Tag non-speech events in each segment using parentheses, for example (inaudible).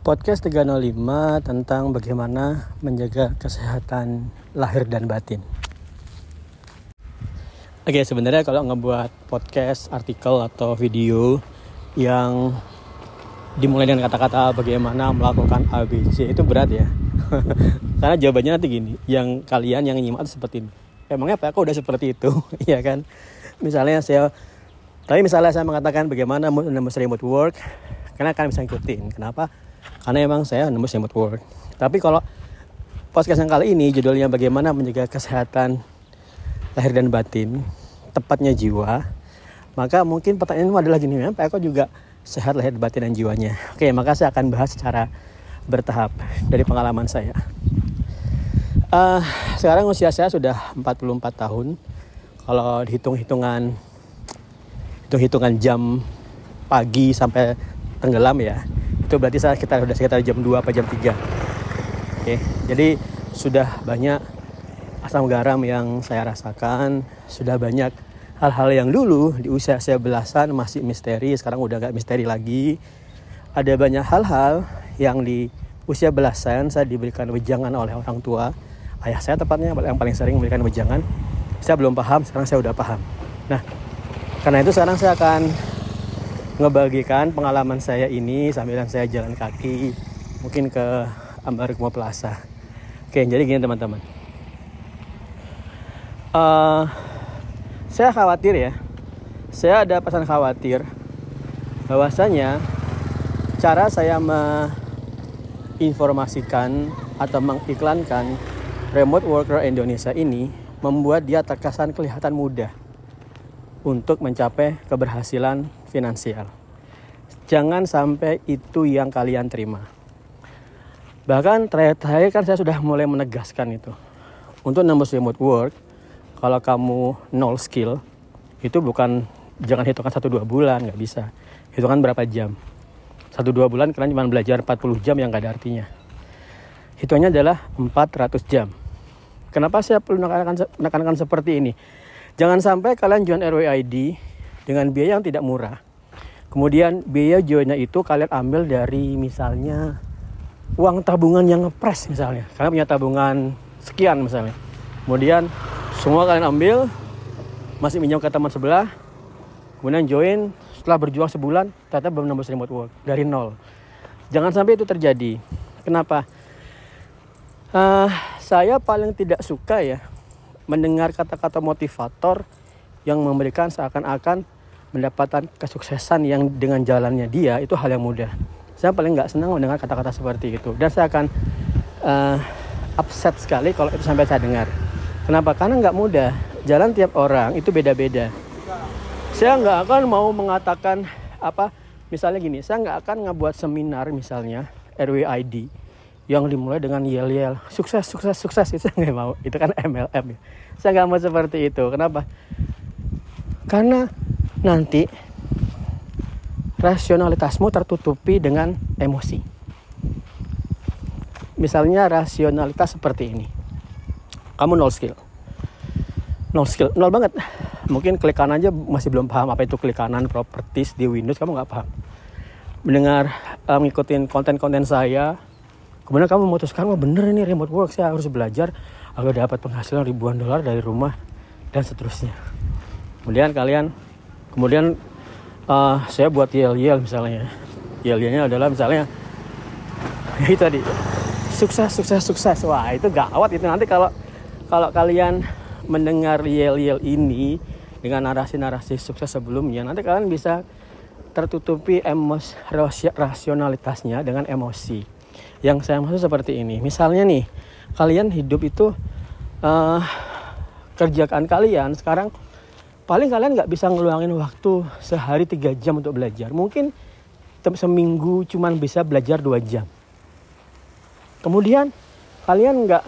Podcast 305 tentang bagaimana menjaga kesehatan lahir dan batin. Oke, sebenarnya kalau ngebuat podcast, artikel atau video yang dimulai dengan kata-kata bagaimana melakukan ABC itu berat ya. (laughs) Karena jawabannya nanti gini, yang kalian yang nyimak seperti ini. Emangnya apa aku udah seperti itu, (laughs) ya kan? Misalnya saya tapi misalnya saya mengatakan bagaimana nembus remote work, karena kalian bisa ngikutin. Kenapa? Karena emang saya nembus remote work. Tapi kalau podcast yang kali ini judulnya bagaimana menjaga kesehatan lahir dan batin, tepatnya jiwa. Maka mungkin pertanyaan adalah gini, ya, Pak Eko juga sehat lahir batin dan jiwanya. Oke, maka saya akan bahas secara bertahap dari pengalaman saya. Uh, sekarang usia saya sudah 44 tahun. Kalau dihitung-hitungan hitung-hitungan jam pagi sampai tenggelam ya, itu berarti saya sekitar sudah sekitar jam 2 atau jam 3. Oke, jadi sudah banyak asam garam yang saya rasakan, sudah banyak hal-hal yang dulu di usia saya belasan masih misteri, sekarang udah gak misteri lagi. Ada banyak hal-hal yang di usia belasan saya diberikan wejangan oleh orang tua ayah saya tepatnya yang paling sering memberikan wejangan saya belum paham sekarang saya udah paham nah karena itu sekarang saya akan ngebagikan pengalaman saya ini sambil saya jalan kaki mungkin ke Ambarukmo Plaza. Oke jadi gini teman-teman. Uh, saya khawatir ya. Saya ada pesan khawatir bahwasanya cara saya menginformasikan atau mengiklankan remote worker Indonesia ini membuat dia terkesan kelihatan mudah untuk mencapai keberhasilan finansial. Jangan sampai itu yang kalian terima. Bahkan terakhir-terakhir kan saya sudah mulai menegaskan itu. Untuk nembus remote work, kalau kamu nol skill, itu bukan jangan hitungkan satu dua bulan, nggak bisa. Hitungan berapa jam. Satu dua bulan kalian cuma belajar 40 jam yang nggak ada artinya. Hitungannya adalah 400 jam Kenapa saya perlu menekankan, menekankan seperti ini? Jangan sampai kalian join RWID dengan biaya yang tidak murah. Kemudian biaya joinnya itu kalian ambil dari misalnya uang tabungan yang ngepres misalnya. Kalian punya tabungan sekian misalnya. Kemudian semua kalian ambil, masih minjam ke teman sebelah, kemudian join setelah berjuang sebulan ternyata belum nambah remote work dari nol. Jangan sampai itu terjadi. Kenapa? Uh, saya paling tidak suka ya mendengar kata-kata motivator yang memberikan seakan-akan mendapatkan kesuksesan yang dengan jalannya dia itu hal yang mudah. Saya paling nggak senang mendengar kata-kata seperti itu dan saya akan uh, upset sekali kalau itu sampai saya dengar. Kenapa? Karena nggak mudah. Jalan tiap orang itu beda-beda. Saya nggak akan mau mengatakan apa, misalnya gini, saya nggak akan ngebuat seminar misalnya RWID yang dimulai dengan yel yel sukses sukses sukses itu nggak mau itu kan MLM ya saya nggak mau seperti itu kenapa karena nanti rasionalitasmu tertutupi dengan emosi. Misalnya rasionalitas seperti ini. Kamu nol skill. Nol skill. Nol banget. Mungkin klik kanan aja masih belum paham apa itu klik kanan properties di Windows kamu nggak paham. Mendengar uh, ngikutin konten-konten saya kemudian kamu memutuskan wah bener ini remote work saya harus belajar agar dapat penghasilan ribuan dolar dari rumah dan seterusnya. Kemudian kalian kemudian uh, saya buat yel yel misalnya. Yel yelnya adalah misalnya (laughs) itu tadi. Sukses sukses sukses. Wah itu gawat itu. Nanti kalau kalau kalian mendengar yel yel ini dengan narasi-narasi sukses sebelumnya nanti kalian bisa tertutupi emos rasionalitasnya dengan emosi. Yang saya maksud seperti ini. Misalnya nih kalian hidup itu uh, kerjaan kalian sekarang paling kalian nggak bisa ngeluangin waktu sehari tiga jam untuk belajar. Mungkin seminggu cuman bisa belajar dua jam. Kemudian kalian nggak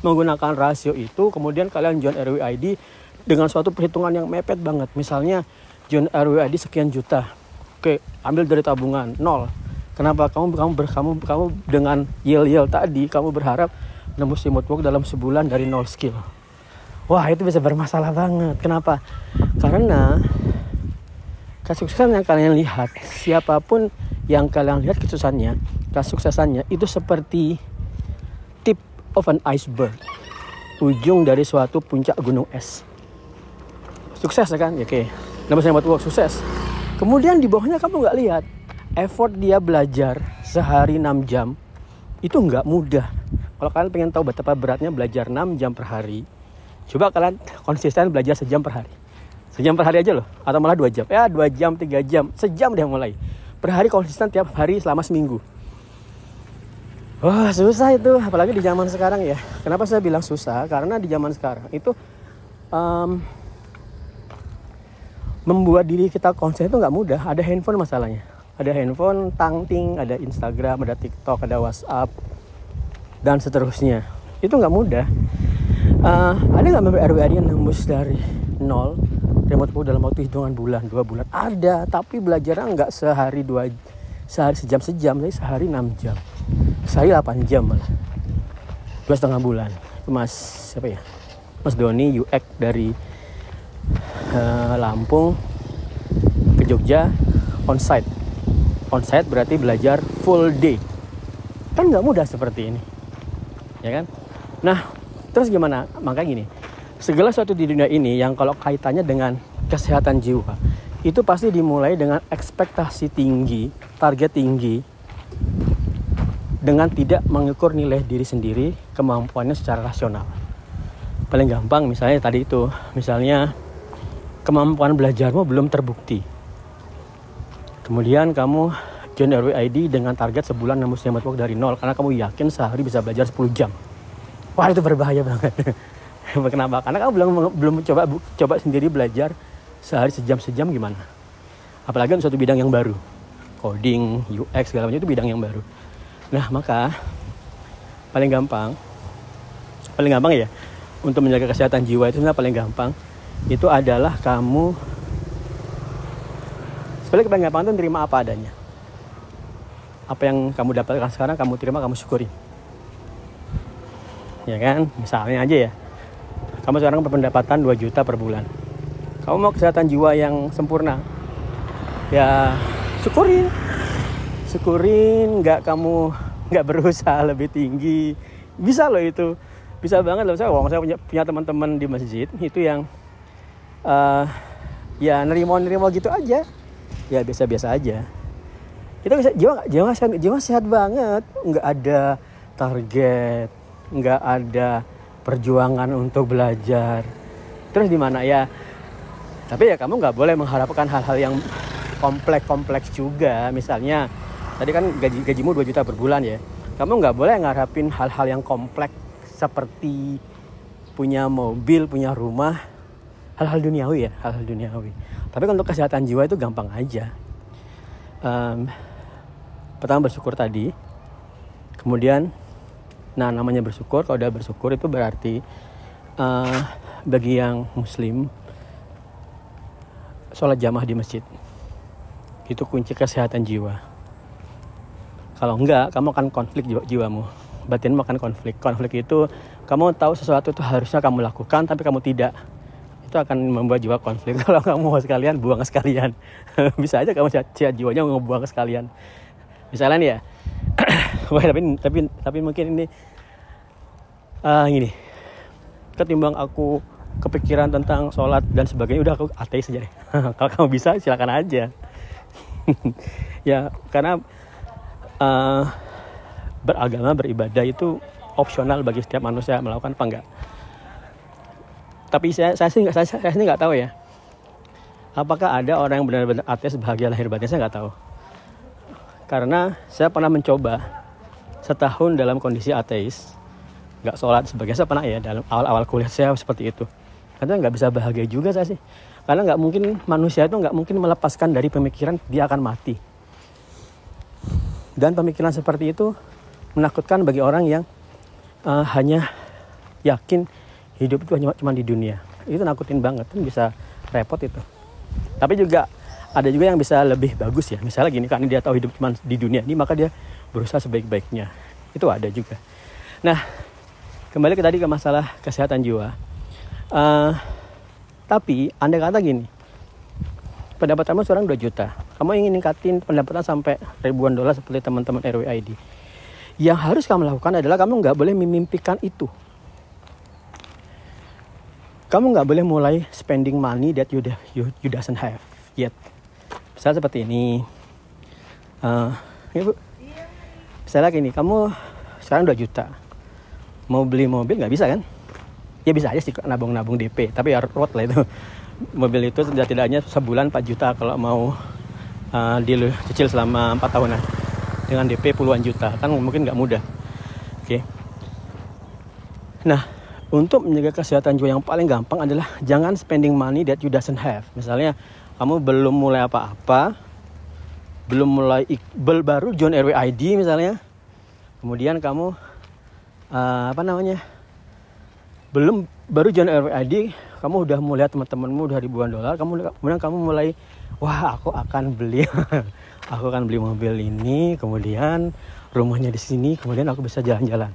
menggunakan rasio itu kemudian kalian join RWID dengan suatu perhitungan yang mepet banget. Misalnya join RWID sekian juta. Oke ambil dari tabungan nol. Kenapa? Kamu kamu ber, kamu kamu dengan yel yel tadi kamu berharap nembus remote work dalam sebulan dari nol skill? Wah itu bisa bermasalah banget. Kenapa? Karena kesuksesan yang kalian lihat siapa pun yang kalian lihat kesuksesannya kesuksesannya itu seperti tip of an iceberg. Ujung dari suatu puncak gunung es. Sukses ya kan oke. Nama saya buat sukses. Kemudian di bawahnya kamu nggak lihat effort dia belajar sehari 6 jam itu nggak mudah. Kalau kalian pengen tahu betapa beratnya belajar 6 jam per hari coba kalian konsisten belajar sejam per hari sejam per hari aja loh atau malah dua jam ya dua jam tiga jam sejam deh mulai per hari konsisten tiap hari selama seminggu Wah susah itu, apalagi di zaman sekarang ya. Kenapa saya bilang susah? Karena di zaman sekarang itu um, membuat diri kita konsen itu nggak mudah. Ada handphone masalahnya. Ada handphone, tangting, ada Instagram, ada TikTok, ada WhatsApp, dan seterusnya. Itu nggak mudah. Uh, ada nggak member RWAD yang nembus dari nol remote work dalam waktu hitungan bulan, dua bulan? Ada, tapi belajarnya nggak sehari dua, sehari sejam sejam, tapi sehari enam jam. Saya 8 jam malah. Dua setengah bulan. Itu mas siapa ya? Mas Doni UX dari uh, Lampung ke Jogja onsite. Onsite berarti belajar full day. Kan nggak mudah seperti ini. Ya kan? Nah terus gimana maka gini segala sesuatu di dunia ini yang kalau kaitannya dengan kesehatan jiwa itu pasti dimulai dengan ekspektasi tinggi target tinggi dengan tidak mengukur nilai diri sendiri kemampuannya secara rasional. Paling gampang misalnya tadi itu, misalnya kemampuan belajarmu belum terbukti. Kemudian kamu join RWID dengan target sebulan nembus network dari nol karena kamu yakin sehari bisa belajar 10 jam. Wah itu berbahaya banget. (laughs) Kenapa? Karena kamu belum belum coba coba sendiri belajar sehari sejam sejam gimana? Apalagi suatu bidang yang baru, coding, UX segala macam itu bidang yang baru Nah, maka paling gampang paling gampang ya untuk menjaga kesehatan jiwa itu sebenarnya paling gampang itu adalah kamu sebenarnya paling gampang itu terima apa adanya apa yang kamu dapatkan sekarang kamu terima kamu syukuri ya kan? Misalnya aja ya. Kamu sekarang berpendapatan 2 juta per bulan. Kamu mau kesehatan jiwa yang sempurna? Ya syukurin. Syukurin nggak kamu nggak berusaha lebih tinggi. Bisa loh itu. Bisa banget loh. Saya saya punya punya teman-teman di masjid itu yang uh, ya nerimo nerimo gitu aja. Ya biasa-biasa aja. Kita bisa jiwa jiwa sehat jiwa sehat banget. Nggak ada target nggak ada perjuangan untuk belajar. Terus di mana? Ya tapi ya kamu nggak boleh mengharapkan hal-hal yang kompleks-kompleks juga. Misalnya tadi kan gaji gajimu 2 juta per bulan ya. Kamu nggak boleh ngarapin hal-hal yang kompleks seperti punya mobil punya rumah hal-hal duniawi ya hal-hal duniawi. Tapi untuk kesehatan jiwa itu gampang aja. Um, pertama bersyukur tadi. Kemudian nah namanya bersyukur kalau udah bersyukur itu berarti uh, bagi yang muslim sholat jamaah di masjid itu kunci kesehatan jiwa kalau enggak, kamu akan konflik jiwa jiwamu. Batinmu akan konflik. Konflik itu kamu tahu sesuatu itu harusnya kamu lakukan tapi kamu tidak. Itu akan membuat jiwa konflik. (laughs) Kalau kamu mau sekalian, buang sekalian. (laughs) Bisa aja kamu cia jiwanya buang sekalian. Misalnya ya. (laughs) Wah, tapi tapi tapi mungkin ini uh, gini. Ketimbang aku kepikiran tentang sholat dan sebagainya udah aku ateis aja deh. (laughs) Kalau kamu bisa silakan aja. (laughs) ya karena uh, beragama beribadah itu opsional bagi setiap manusia melakukan apa enggak tapi saya saya sih saya, saya sih nggak tahu ya apakah ada orang yang benar-benar ateis bahagia lahir batin saya nggak tahu karena saya pernah mencoba setahun dalam kondisi ateis nggak sholat sebagai saya pernah ya dalam awal-awal kuliah saya seperti itu karena nggak bisa bahagia juga saya sih karena nggak mungkin manusia itu nggak mungkin melepaskan dari pemikiran dia akan mati dan pemikiran seperti itu menakutkan bagi orang yang uh, hanya yakin hidup itu hanya cuma di dunia. Itu nakutin banget, kan bisa repot itu. Tapi juga ada juga yang bisa lebih bagus ya. Misalnya gini, karena dia tahu hidup cuma di dunia ini, maka dia berusaha sebaik-baiknya. Itu ada juga. Nah, kembali ke tadi ke masalah kesehatan jiwa. Uh, tapi anda kata gini, pendapatan kamu sekarang 2 juta kamu ingin ningkatin pendapatan sampai ribuan dolar seperti teman-teman RWID yang harus kamu lakukan adalah kamu nggak boleh memimpikan itu kamu nggak boleh mulai spending money that you, you, you doesn't have yet misalnya seperti ini. Uh, ibu misalnya gini kamu sekarang 2 juta. Mau beli mobil nggak bisa kan? Ya bisa aja sih nabung-nabung DP tapi ya road lah itu. Mobil itu tidak-tidaknya sebulan 4 juta kalau mau uh, deal cicil selama 4 tahunan. Dengan DP puluhan juta kan mungkin nggak mudah. Oke. Okay. nah untuk menjaga kesehatan jiwa yang paling gampang adalah jangan spending money that you doesn't have. Misalnya kamu belum mulai apa-apa. Belum mulai bel baru join RW ID misalnya. Kemudian kamu uh, apa namanya? Belum baru join RW ID kamu udah mulai teman-temanmu udah ribuan dolar. Kamu kemudian kamu mulai wah aku akan beli (laughs) aku akan beli mobil ini kemudian rumahnya di sini kemudian aku bisa jalan-jalan.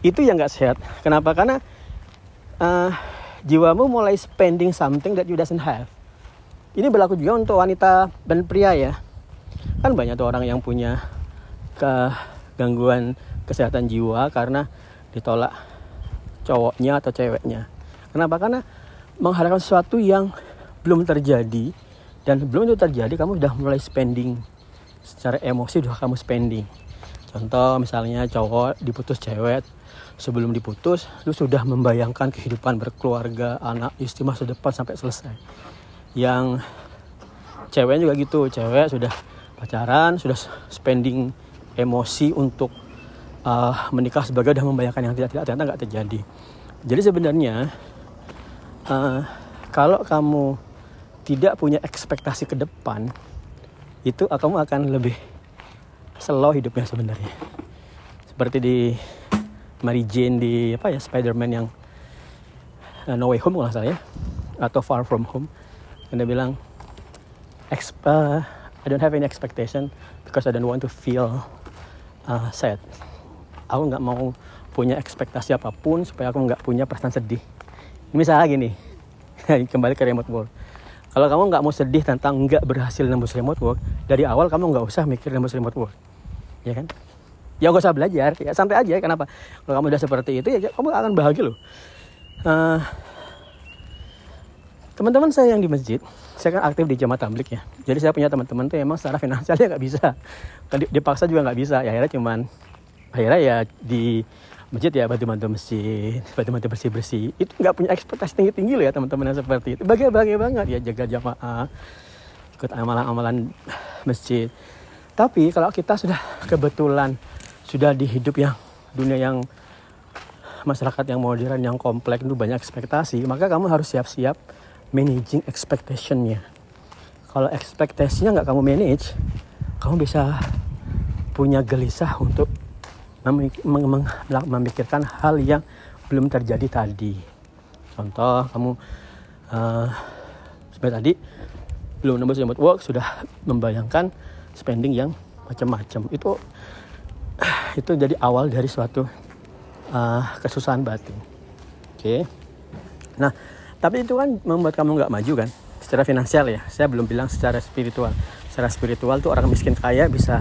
Itu yang nggak sehat. Kenapa? Karena uh, jiwamu mulai spending something that you doesn't have ini berlaku juga untuk wanita dan pria ya kan banyak tuh orang yang punya kegangguan kesehatan jiwa karena ditolak cowoknya atau ceweknya. Kenapa? Karena mengharapkan sesuatu yang belum terjadi dan belum itu terjadi kamu sudah mulai spending secara emosi sudah kamu spending. Contoh misalnya cowok diputus cewek sebelum diputus lu sudah membayangkan kehidupan berkeluarga, anak, istri masa depan sampai selesai. Yang cewek juga gitu, cewek sudah pacaran sudah spending emosi untuk uh, menikah sebagai sudah membayangkan yang tidak tidak ternyata nggak terjadi. Jadi sebenarnya uh, kalau kamu tidak punya ekspektasi ke depan itu kamu akan lebih slow hidupnya sebenarnya. Seperti di Mary Jane di apa ya Spider-Man yang uh, No Way Home kalau salah ya atau Far From Home yang dia bilang uh, I don't have any expectation because I don't want to feel uh, sad. Aku nggak mau punya ekspektasi apa pun supaya aku nggak punya perasaan sedih. Misalnya gini, (laughs) kembali ke remote work. Kalau kamu nggak mau sedih tentang nggak berhasil nembus remote work, dari awal kamu nggak usah mikir nembus remote work, ya kan? Ya gak usah belajar, ya santai aja. Kenapa? Kalau kamu udah seperti itu, ya kamu akan bahagia loh. Uh, teman-teman saya yang di masjid, saya kan aktif di jamaah tablik ya. Jadi saya punya teman-teman tuh emang secara finansialnya nggak bisa. Dipaksa juga nggak bisa. Ya akhirnya cuman akhirnya ya di masjid ya bantu-bantu masjid bantu-bantu bersih-bersih. Itu nggak punya ekspektasi tinggi-tinggi loh ya teman-teman yang seperti itu. Bahagia-bahagia banget ya jaga jamaah ikut amalan-amalan masjid. Tapi kalau kita sudah kebetulan sudah di hidup yang dunia yang masyarakat yang modern yang kompleks itu banyak ekspektasi maka kamu harus siap-siap managing expectationnya. Kalau ekspektasinya nggak kamu manage kamu bisa punya gelisah untuk memikirkan hal yang belum terjadi tadi. Contoh kamu uh, seperti tadi belum nembus remote work sudah membayangkan spending yang macam-macam. Itu itu jadi awal dari suatu uh, kesusahan batin. Oke. Okay. nah tapi itu kan membuat kamu nggak maju kan? Secara finansial ya saya belum bilang secara spiritual. Secara spiritual tuh orang miskin kaya bisa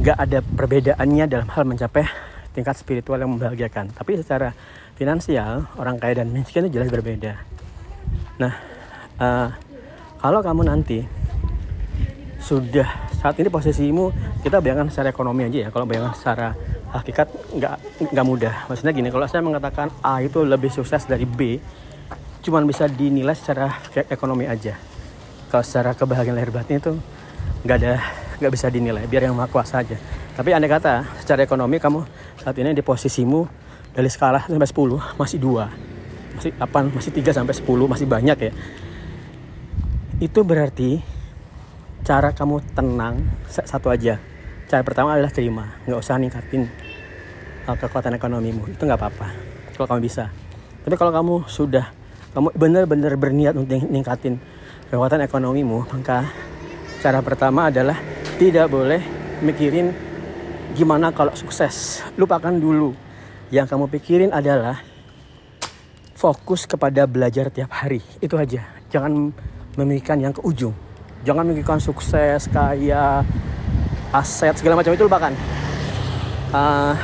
nggak ada perbedaannya dalam hal mencapai tingkat spiritual yang membahagiakan. Tapi secara finansial orang kaya dan miskin itu jelas berbeda. Nah uh, kalau kamu nanti sudah saat ini posisimu kita bayangkan secara ekonomi aja ya. Kalau bayangkan secara hakikat nggak nggak mudah. Maksudnya gini kalau saya mengatakan A itu lebih sukses dari B cuma bisa dinilai secara ekonomi aja. Kalau secara kebahagiaan lahir batin itu nggak ada nggak bisa dinilai biar yang maha kuasa aja. Tapi andai kata secara ekonomi kamu saat ini di posisimu dari skala sampai 10 masih dua. Masih 8 masih 3 sampai 10 masih banyak ya. Itu berarti cara kamu tenang satu aja. Cara pertama adalah terima nggak usah ningkatin uh, kekuatan ekonomimu. Itu nggak apa-apa kalau kamu bisa. Tapi kalau kamu sudah kamu benar-benar berniat untuk meningkatin kekuatan ekonomimu, maka cara pertama adalah tidak boleh mikirin gimana kalau sukses. Lupakan dulu. Yang kamu pikirin adalah fokus kepada belajar tiap hari. Itu aja. Jangan memikirkan yang ke ujung jangan memikirkan sukses kaya aset segala macam itu lupakan uh,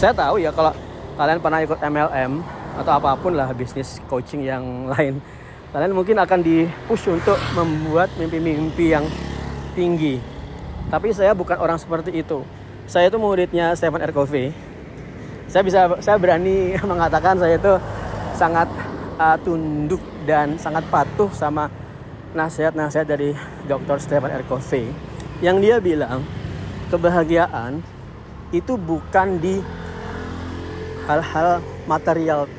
saya tahu ya kalau kalian pernah ikut MLM atau apa pun lah bisnis coaching yang (laughs) lain kalian mungkin akan dipush untuk membuat mimpi-mimpi yang tinggi tapi saya bukan orang seperti itu saya itu muridnya Stephen R. Covey saya bisa saya berani (laughs) mengatakan saya itu sangat uh, tunduk dan sangat patuh sama nasihat-nasihat dari Dr. Stephen R. Covey yang dia bilang kebahagiaan itu bukan di hal-hal material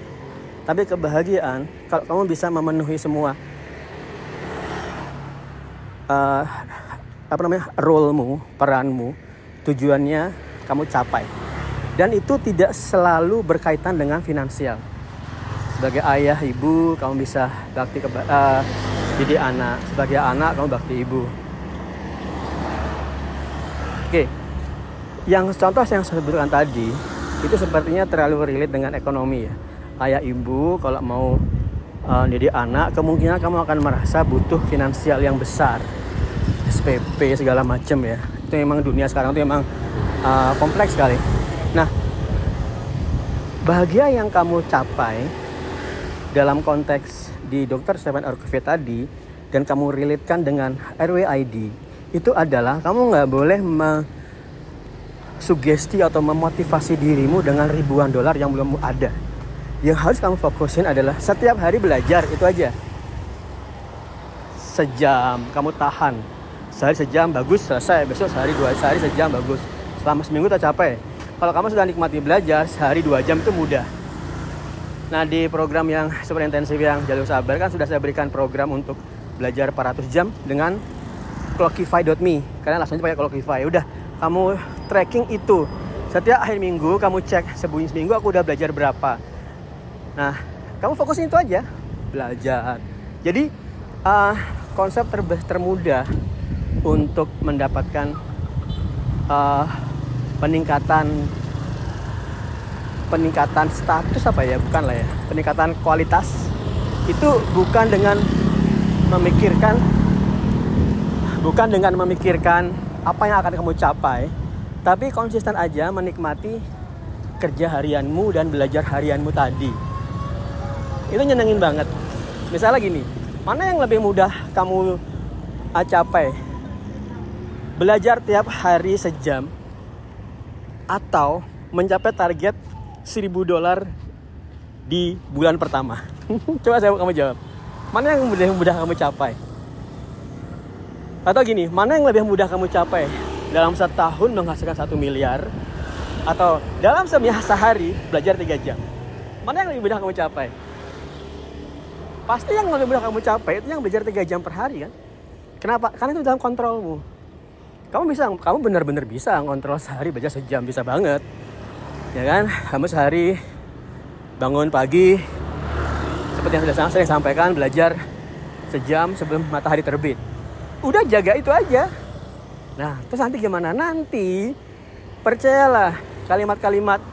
tapi kebahagiaan kalau kamu bisa memenuhi semua uh, apa namanya role-mu, peranmu, tujuannya kamu capai. Dan itu tidak selalu berkaitan dengan finansial. Sebagai ayah, ibu, kamu bisa bakti ke uh, didik anak. Sebagai anak, kamu bakti ibu. Oke. Yang contoh yang saya sebutkan tadi itu sepertinya terlalu relate dengan ekonomi ya ayah ibu kalau mau uh, jadi anak kemungkinan kamu akan merasa butuh finansial yang besar. SPP segala macam ya. Itu memang dunia sekarang itu memang uh, kompleks sekali. Nah bahagia yang kamu capai dalam konteks di dokter Stephen Orkove tadi dan kamu relatekan dengan RWID itu adalah kamu nggak boleh sugesti atau memotivasi dirimu dengan ribuan dolar yang belum ada yang harus kamu fokusin adalah setiap hari belajar itu aja. Sejam kamu tahan. Sehari sejam bagus selesai. Besok sehari dua sehari sejam bagus. Selama seminggu tak capek. Kalau kamu sudah nikmati belajar sehari dua jam itu mudah. Nah di program yang super intensif yang jalur sabar kan sudah saya berikan program untuk belajar 400 jam dengan clockify.me kalian langsung pakai clockify udah kamu tracking itu. Setiap akhir minggu kamu cek sebulan seminggu aku udah belajar berapa Nah, kamu fokusin itu aja, belajar. Jadi uh, konsep ter termudah untuk mendapatkan uh, peningkatan peningkatan status apa ya? Bukan lah ya. Peningkatan kualitas. Itu bukan dengan memikirkan bukan dengan memikirkan apa yang akan kamu capai tapi konsisten aja menikmati kerja harianmu dan belajar harianmu tadi itu nyenengin banget. Misalnya gini mana yang lebih mudah kamu capai? Belajar tiap hari sejam atau mencapai target 1000 dolar di bulan pertama? (laughs) Coba saya kamu jawab. Mana yang mudah mudah kamu capai? Atau gini mana yang lebih mudah kamu capai? Dalam setahun menghasilkan satu miliar atau dalam sehari belajar tiga jam? Mana yang lebih mudah kamu capai pasti yang lebih mudah kamu capai itu yang belajar 3 jam per hari kan? Kenapa? Karena itu dalam kontrolmu. Kamu bisa kamu benar-benar bisa kontrol sehari belajar sejam bisa banget. Ya kan? Kamu sehari bangun pagi seperti yang sudah saya sampaikan belajar sejam sebelum matahari terbit. Udah jaga itu aja. Nah terus nanti gimana? Nanti percayalah kalimat-kalimat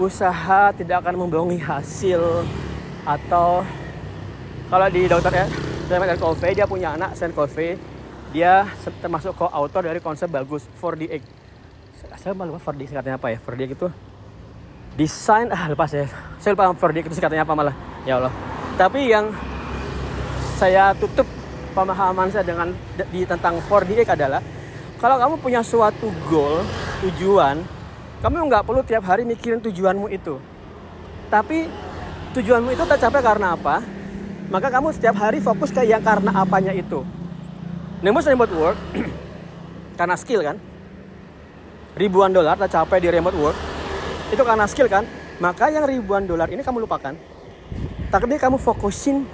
usaha tidak akan membohongi hasil atau kalau di dokter ya Simon Covey dia punya anak Sen Covey. Dia termasuk co-author dari konsep bagus 4DX saya malu 4D singkatnya apa ya 4D itu. Desain ah lupa saya. Saya lupa 4D itu singkatnya apa malah. Ya Allah. Tapi yang saya tutup pemahaman saya dengan di tentang 4DX adalah kalau kamu punya suatu goal tujuan kamu nggak perlu tiap hari mikirin tujuanmu itu. Tapi tujuanmu itu tercapai karena apa maka kamu setiap hari fokus ke yang karena apanya itu. Nemos remote work (clears throat) karena skill kan. Ribuan dolar tercapai di remote work itu karena skill kan. Maka yang ribuan dolar ini kamu lupakan. Tapi kamu fokusin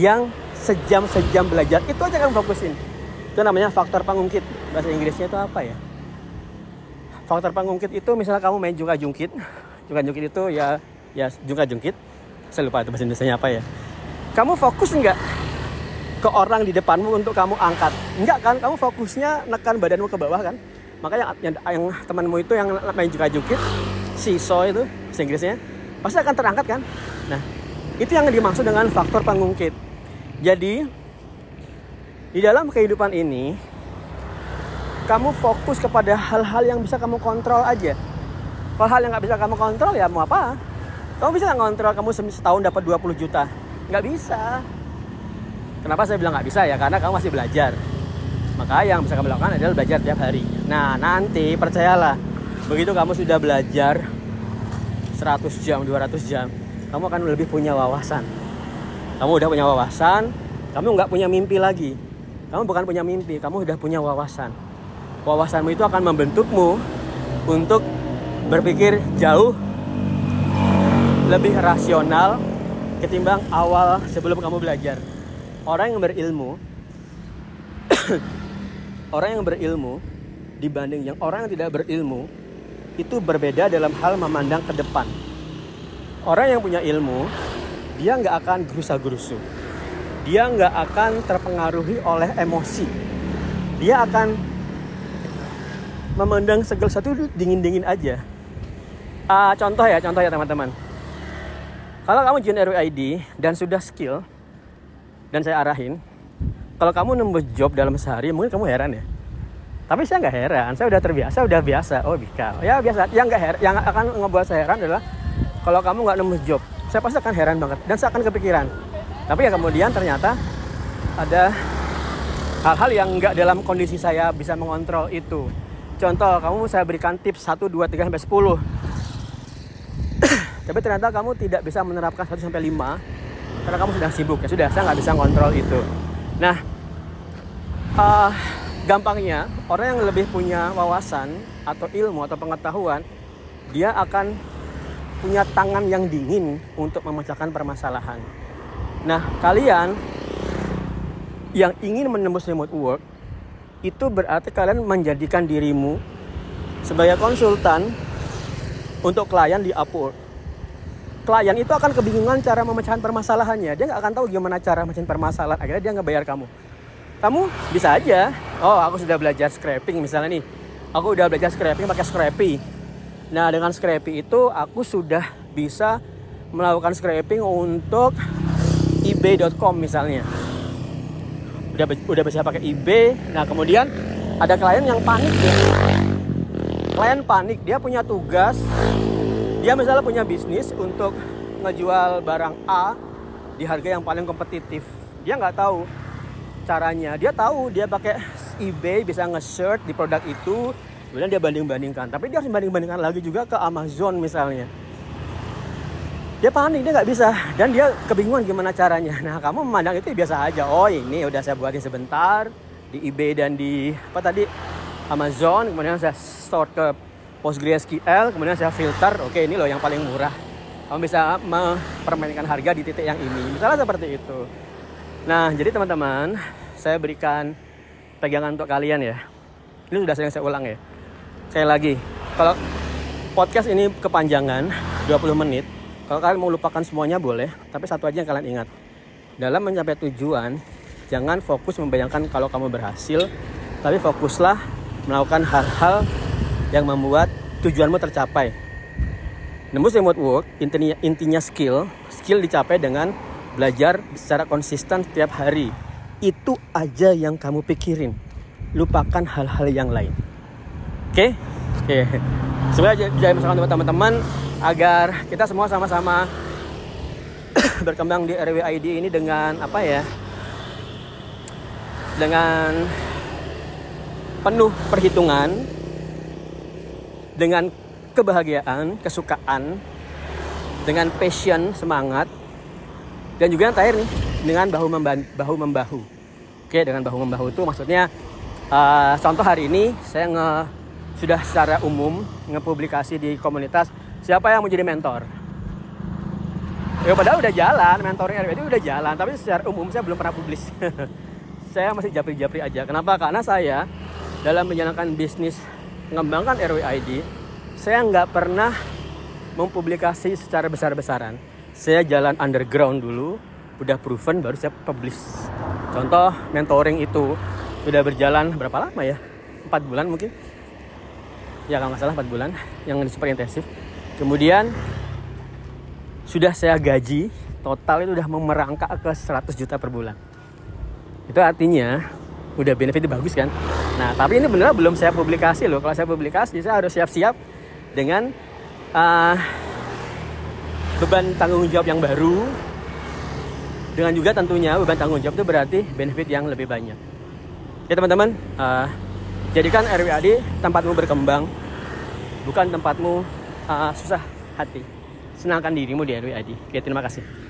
yang sejam-sejam belajar itu aja kamu fokusin. Itu namanya faktor pangungkit. Bahasa Inggrisnya itu apa ya? Faktor pangungkit itu misalnya kamu main jungka jungkit. Jungka jungkit itu ya ya jungka jungkit. Saya lupa itu bahasa Indonesia apa ya kamu fokus nggak ke orang di depanmu untuk kamu angkat? Enggak kan? Kamu fokusnya nekan badanmu ke bawah kan? Makanya yang, yang temanmu itu yang main juga jukit, si so itu, bahasa Inggrisnya, pasti akan terangkat kan? Nah, itu yang dimaksud dengan faktor pangungkit. Jadi, Di dalam kehidupan ini, kamu fokus kepada hal-hal yang bisa kamu kontrol aja. Kalau hal yang nggak bisa kamu kontrol ya mau apa? Kamu bisa nggak kontrol kamu setahun dapat 20 juta? Nggak bisa. Kenapa saya bilang nggak bisa ya? Karena kamu masih belajar. Maka yang bisa kamu lakukan adalah belajar tiap hari. Nah nanti percayalah, begitu kamu sudah belajar 100 jam, 200 jam, kamu akan lebih punya wawasan. Kamu udah punya wawasan, kamu nggak punya mimpi lagi. Kamu bukan punya mimpi, kamu udah punya wawasan. Wawasanmu itu akan membentukmu untuk berpikir jauh lebih rasional ketimbang awal sebelum kamu belajar. Orang yang berilmu, (coughs) orang yang berilmu dibanding yang orang yang tidak berilmu itu berbeda dalam hal memandang ke depan. Orang yang punya ilmu, dia nggak akan gerusa-gerusu. Dia nggak akan terpengaruhi oleh emosi. Dia akan memandang segala sesuatu dingin-dingin aja. Uh, contoh ya, contoh ya teman-teman kalau kamu join RWID dan sudah skill dan saya arahin, kalau kamu nembus job dalam sehari mungkin kamu heran ya. Tapi saya nggak heran, saya udah terbiasa, udah biasa. Oh bisa, ya biasa. Yang nggak heran, yang akan ngebuat saya heran adalah kalau kamu nggak nembus job, saya pasti akan heran banget dan saya akan kepikiran. Tapi ya kemudian ternyata ada hal-hal yang nggak dalam kondisi saya bisa mengontrol itu. Contoh, kamu saya berikan tips 1, 2, 3, sampai 10 tapi ternyata kamu tidak bisa menerapkan 1 sampai 5 karena kamu sudah sibuk. Ya sudah saya nggak bisa ngontrol itu. Nah uh, gampangnya orang yang lebih punya wawasan atau ilmu atau pengetahuan dia akan punya tangan yang dingin untuk memecahkan permasalahan. Nah kalian yang ingin menembus remote work itu berarti kalian menjadikan dirimu sebagai konsultan untuk klien di Upwork klien itu akan kebingungan cara memecahkan permasalahannya. Dia nggak akan tahu gimana cara memecahin permasalahan. Akhirnya dia nggak bayar kamu. Kamu bisa aja, oh aku sudah belajar scraping misalnya nih. Aku udah belajar scraping pakai Scrappy. Nah dengan Scrappy itu aku sudah bisa melakukan scraping untuk ebay.com misalnya. Udah udah bisa pakai eBay. Nah kemudian ada klien yang panik ya. Klien panik, dia punya tugas dia misalnya punya bisnis untuk ngejual barang A di harga yang paling kompetitif. Dia nggak tahu caranya. Dia tahu dia pakai eBay bisa nge-search di produk itu. Kemudian dia banding-bandingkan. Tapi dia harus banding-bandingkan lagi juga ke Amazon misalnya. Dia panik dia nggak bisa. Dan dia kebingungan gimana caranya. Nah kamu memandang itu biasa aja. Oh ini udah saya buatin sebentar di eBay dan di apa tadi Amazon. Kemudian saya store ke PostgreSQL, kemudian saya filter, oke ini loh yang paling murah. Kamu bisa mempermainkan harga di titik yang ini. Misalnya seperti itu. Nah, jadi teman-teman, saya berikan pegangan untuk kalian ya. Ini sudah sering saya ulang ya. Saya lagi, kalau podcast ini kepanjangan 20 menit, kalau kalian mau lupakan semuanya boleh, tapi satu aja yang kalian ingat. Dalam mencapai tujuan, jangan fokus membayangkan kalau kamu berhasil, tapi fokuslah melakukan hal-hal yang membuat tujuanmu tercapai. Nembus remote work intinya, intinya skill, skill dicapai dengan belajar secara konsisten setiap hari. Itu aja yang kamu pikirin. Lupakan hal-hal yang lain. Oke? Okay? Oke. Okay. Semoga jadi misalkan teman-teman agar kita semua sama-sama (coughs) berkembang di RWID ini dengan apa ya? Dengan penuh perhitungan, dengan kebahagiaan, kesukaan, dengan passion, semangat, dan juga yang terakhir nih dengan bahu membahu, bahu membahu. Oke, dengan bahu membahu itu maksudnya uh, contoh hari ini saya nge sudah secara umum ngepublikasi di komunitas siapa yang mau jadi mentor. Ya padahal udah jalan, mentoring RWD udah jalan, tapi secara umum saya belum pernah publis. (laughs) saya masih japri-japri aja. Kenapa? Karena saya dalam menjalankan bisnis mengembangkan RWID, saya nggak pernah mempublikasi secara besar-besaran. Saya jalan underground dulu, udah proven baru saya publish. Contoh mentoring itu sudah berjalan berapa lama ya? Empat bulan mungkin. Ya kalau nggak salah empat bulan, yang super intensif. Kemudian sudah saya gaji, total itu udah memerangkak ke 100 juta per bulan. Itu artinya udah benefitnya bagus kan nah tapi ini beneran belum saya publikasi loh. Kalau saya publikasi saya harus siap-siap dengan uh, beban tanggung jawab yang baru. Dengan juga tentunya beban tanggung jawab itu berarti benefit yang lebih banyak. Ya teman-teman uh, jadikan RWAD tempatmu berkembang. Bukan tempatmu uh, susah hati. Senangkan dirimu di RWAD ya terima kasih